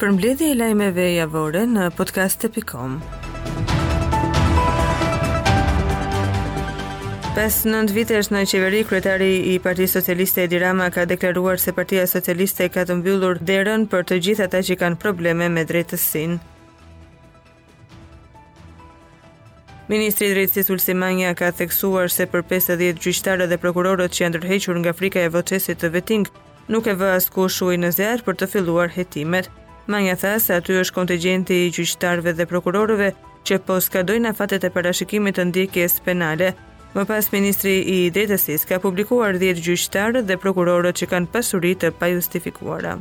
Përmbledhje e lajmeve javore në podcast APcom Pas 9 vitesh në qeveri, kryetari i Partisë Socialiste Edi Rama ka deklaruar se Partia Socialiste ka të mbyllur derën për të gjithë ata që kanë probleme me drejtësinë. Ministri i Drejtësisë Ulsi Manja ka theksuar se për 50 gjyqtarët dhe prokurorët që janë dorëhequr nga frika e procesit të Vetting, nuk e vë askush ujin në zjarr për të filluar hetimet. Manja tha se aty është kontingjenti i gjyqtarëve dhe prokurorëve që po skadojnë afatet e parashkrimit të ndjekjes penale. Më pas ministri i Drejtësisë ka publikuar 10 gjyqtarët dhe prokurorët që kanë pasuri të pajustifikuara.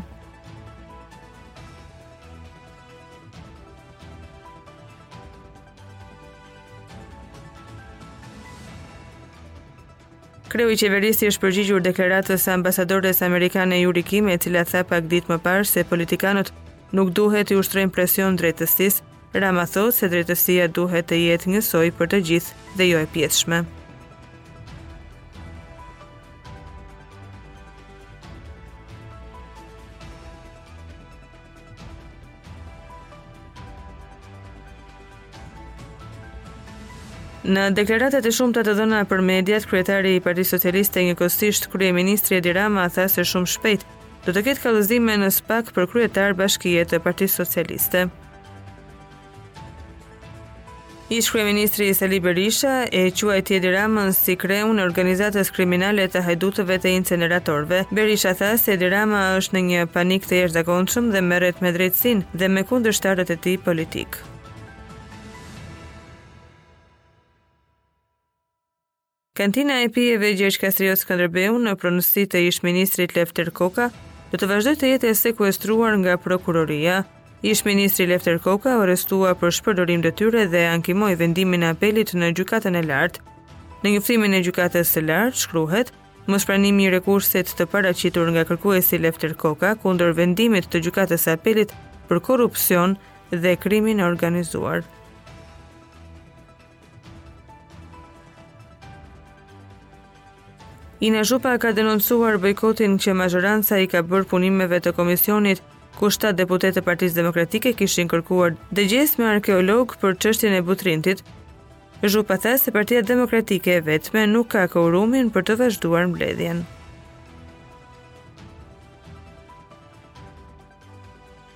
Kreu i qeverisë i është përgjigjur deklaratës së ambasadores amerikane Yuri Kim, e cila tha pak ditë më parë se politikanët nuk duhet t'i ushtrojnë presion drejtësisë. Rama thotë se drejtësia duhet të jetë njësoj për të gjithë dhe jo e pjesshme. Në deklaratat e shumta të dhëna për mediat, kryetari i Partisë Socialiste njëkohësisht kryeministri Edi Rama tha se shumë shpejt do të ketë kallëzime në SPAK për kryetarë bashkie të Partisë Socialiste. Ish kryeministri Sali Berisha e quajti Edi Ramën si kreun e organizatës kriminale të hajdutëve të inceneratorëve. Berisha tha se Edi Rama është në një panik të jashtëzakonshëm dhe merret me drejtësinë dhe me kundërshtarët e tij politikë. Kantina e pijeve Gjergj Kastriot Skënderbeu në pronësi të ish-ministrit Lefter Koka do të vazhdojë të jetë e sekuestruar nga prokuroria. Ish-ministri Lefter Koka u arrestua për shpërdorim detyre dhe ankimoi vendimin e apelit në Gjykatën e Lartë. Në njoftimin e Gjykatës së Lartë shkruhet: Mospranimi i rekursit të paraqitur nga kërkuesi Lefter Koka kundër vendimit të Gjykatës së Apelit për korrupsion dhe krimin e organizuar. Ina Zhupa ka denoncuar bojkotin që mazhoranca i ka bërë punimeve të komisionit, ku 7 deputetë të Partisë Demokratike kishin kërkuar dëgjesë me arkeologë për çështjen e Butrintit. Zhupa tha se Partia Demokratike e vetme nuk ka kuorumin për të vazhduar mbledhjen.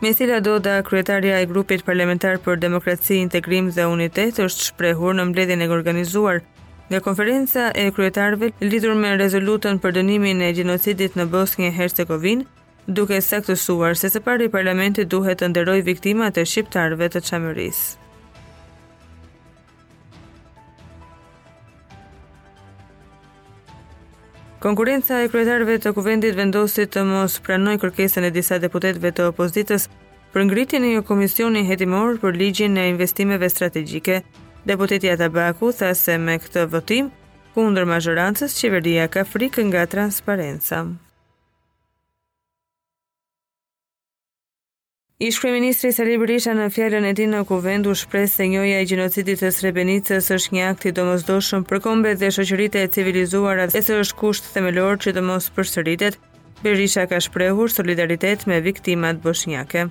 Mesila Doda, kryetarja e grupit parlamentar për demokraci, integrim dhe unitet, është shprehur në mbledhjen e organizuar nga konferenca e kryetarëve lidhur me rezolutën për dënimin e gjenocidit në Bosnjë e Hercegovinë, duke saktësuar se së pari parlamenti duhet të nderojë viktimat e shqiptarëve të Çamërisë. Konferenca e kryetarëve të Kuvendit vendosi të mos pranojë kërkesën e disa deputetëve të opozitës për ngritjen e një komisioni hetimor për ligjin e investimeve strategjike. Deputetja Tabaku tha se me këtë votim kundër mazhorancës qeveria ka frikë nga transparenca. Ish-kryeministri Sali Berisha në fjalën e tij në Kuvend u shpreh se njohja e gjenocidit të Srebrenicës është një akt i domosdoshëm për kombet dhe shoqëritë e civilizuara dhe se është kusht themelor që të mos përsëritet. Berisha ka shprehur solidaritet me viktimat boshnjake.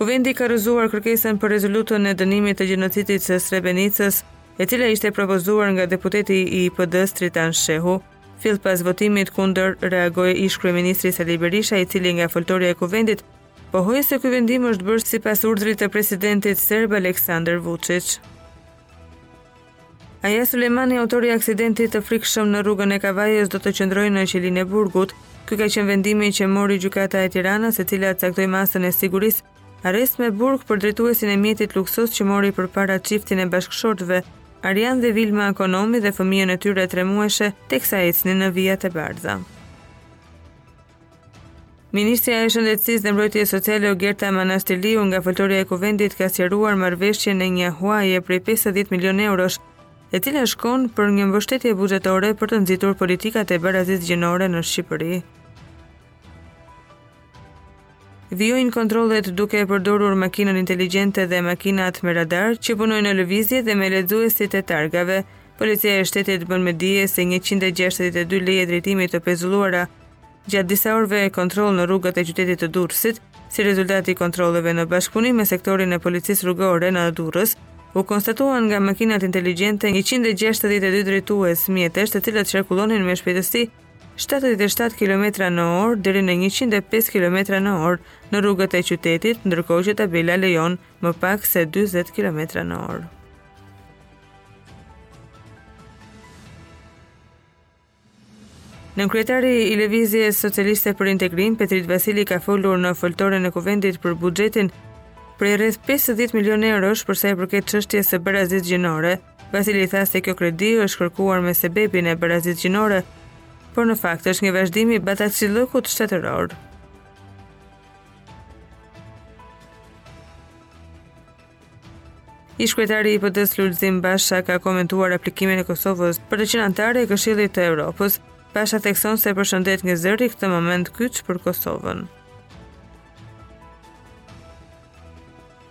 Kuvendi ka rrëzuar kërkesën për rezolutën e dënimit të gjenocidit të Srebrenicës, e cila ishte propozuar nga deputeti i PD-së Tritan Shehu. Fill pas votimit kundër reagoi ish-kryeministri Sali Berisha, i cili nga foltorja e Kuvendit pohoi se ky vendim është bërë sipas urdhrit të presidentit serb Aleksandar Vuçiç. Aja Sulejmani, autori i aksidentit të frikshëm në rrugën e Kavajës, do të qëndrojë në qelinë e burgut. Ky ka qenë vendimi që mori gjykata e Tiranës, e cila caktoi masën e sigurisë Arrest me burg për drejtuesin e mjetit luksoz që mori përpara çiftin e bashkëshortëve, Arjan dhe Vilma Ekonomi dhe fëmijën e tyre tre muajshe, teksa ecnin në vijat e bardha. Ministrja e Shëndetësisë dhe Mbrojtjes Sociale Ogerta Manastirliu nga foltorja e Kuvendit ka sqaruar marrëveshjen e një huaje prej 50 milionë eurosh, e cila shkon për një mbështetje buxhetore për të nxitur politikat e barazisë gjinore në Shqipëri. Vijojnë kontrollet duke e përdorur makinat inteligjente dhe makinat me radar që punojnë në lëvizje dhe me lexuesit e targave. Policia e shtetit bën me dije se 162 leje drejtimi të pezulluara gjatë disa orëve kontroll në rrugët e qytetit të Durrësit, si rezultat i kontrolleve në bashkëpunim me sektorin e policisë rrugore në Durrës, u konstatuan nga makinat inteligjente 162 drejtues mjetesh të cilët qarkullonin me shpejtësi 77 kilometra në orë deri në 105 kilometra në orë në rrugët e qytetit, ndërkohë që tabela lejon më pak se 40 kilometra në orë. Nënkryetari i Lëvizjes Socialiste për Integrim, Petrit Vasili ka folur në foltoren e kuvendit për buxhetin prej rreth 50 milion eurosh për sa i përket çështjes së barazisë gjinore. Vasili tha se kjo kredi është kërkuar me sebepin e barazisë gjinore, por në fakt është një vazhdim i batakçillëkut shtetëror. Ish kryetari i PD-së Lulzim Basha ka komentuar aplikimin e Kosovës për të qenë anëtare e Këshillit të Evropës. Basha thekson se përshëndet një zëri këtë moment kyç për Kosovën.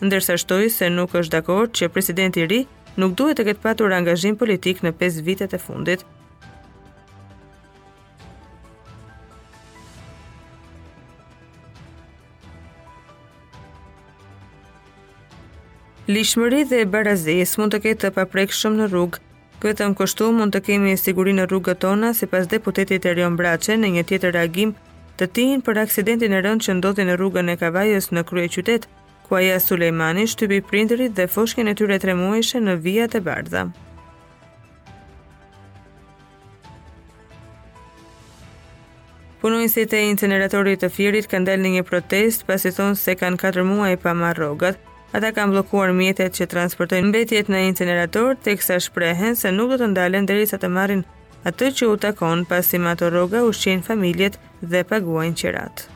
ndërsa shtoi se nuk është dakord që presidenti i ri nuk duhet të ketë patur angazhim politik në 5 vitet e fundit. Ligjshmëri dhe barazi s'mund të ketë të paprekshëm në rrugë. Vetëm kështu mund të kemi siguri në rrugët tona, sipas deputetit Erion Braçe në një tjetër reagim të tij për aksidentin e rëndë që ndodhi në rrugën e Kavajës në kryeqytet, ku Ana Sulejmani shtypi prindërit dhe foshnjën e tyre tremuajshe në vijat e bardha. Punonjësit e inceneratorit të Fierit kanë dalë në një protestë pasi thonë se kanë 4 muaj pa marrë rrogat. Ata kanë bllokuar mjetet që transportojnë mbetjet në incenerator, teksa shprehen se nuk do të ndalen derisa të marrin atë që u takon, pasi me ato rroga ushqejnë familjet dhe paguajnë qiratë.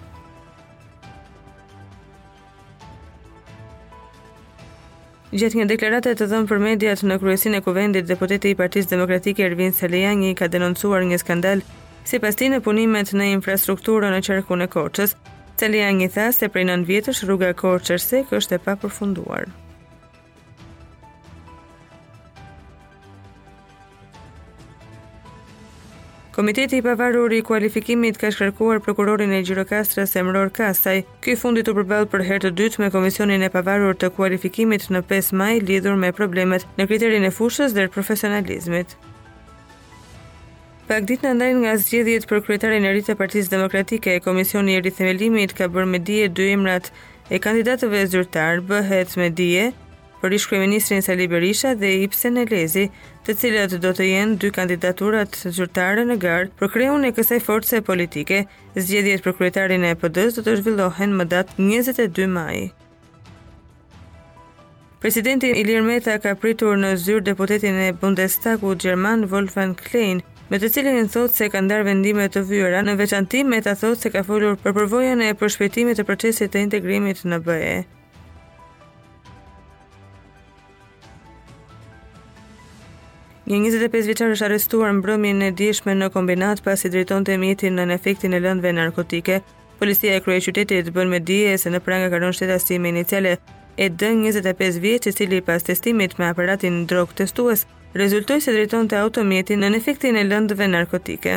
Gjatë një deklarate të dhënë për mediat në kryesinë e Kuvendit, deputeti i Partisë Demokratike Ervin Salianji ka denoncuar një skandal sipas tij në punimet në infrastrukturën në qarkun e Korçës. Salianji tha se prej 9 vjetësh rruga Korçë-Ersekë është e papërfunduar. Komiteti i Pavarur i Kualifikimit ka shkarkuar prokurorin e Gjirokastrës Emror Kasaj. Ky i fundit u përball për herë të dytë me Komisionin e Pavarur të Kualifikimit në 5 maj lidhur me problemet në kriterin e fushës dhe profesionalizmit. Pak ditë na ndajnë nga zgjedhjet për kryetarin e ri të Partisë Demokratike, Komisioni i Rithemelimit ka bërë me dije dy emrat e kandidatëve zyrtarë, bëhet me dije për ish-kryeministrin Sali Berisha dhe Ibsen Elezi, të cilët do të jenë dy kandidaturat zyrtare në garë për kreun e kësaj force politike. Zgjedhjet për kryetarin e PD-së do të zhvillohen më datë 22 maj. Presidenti Ilir Meta ka pritur në zyrë deputetin e Bundestagut gjerman Wolfgang Klein, me të cilin thotë se ka ndarë vendime të vyera, në veçanti Meta thotë se ka folur për përvojën e përshpejtimit të procesit të integrimit në BE. Një 25-vjeçar është arrestuar mbrëmjen e djeshme në Kombinat pasi drejtonte mjetin nën efektin e lëndëve narkotike. Policia e kryeqytetit bën me dije se në pranga ka rënë shtetasi me iniciale e dë 25 vjeç, i cili pas testimit me aparatin drog testues rezultoi se drejtonte automjetin nën efektin e lëndëve narkotike.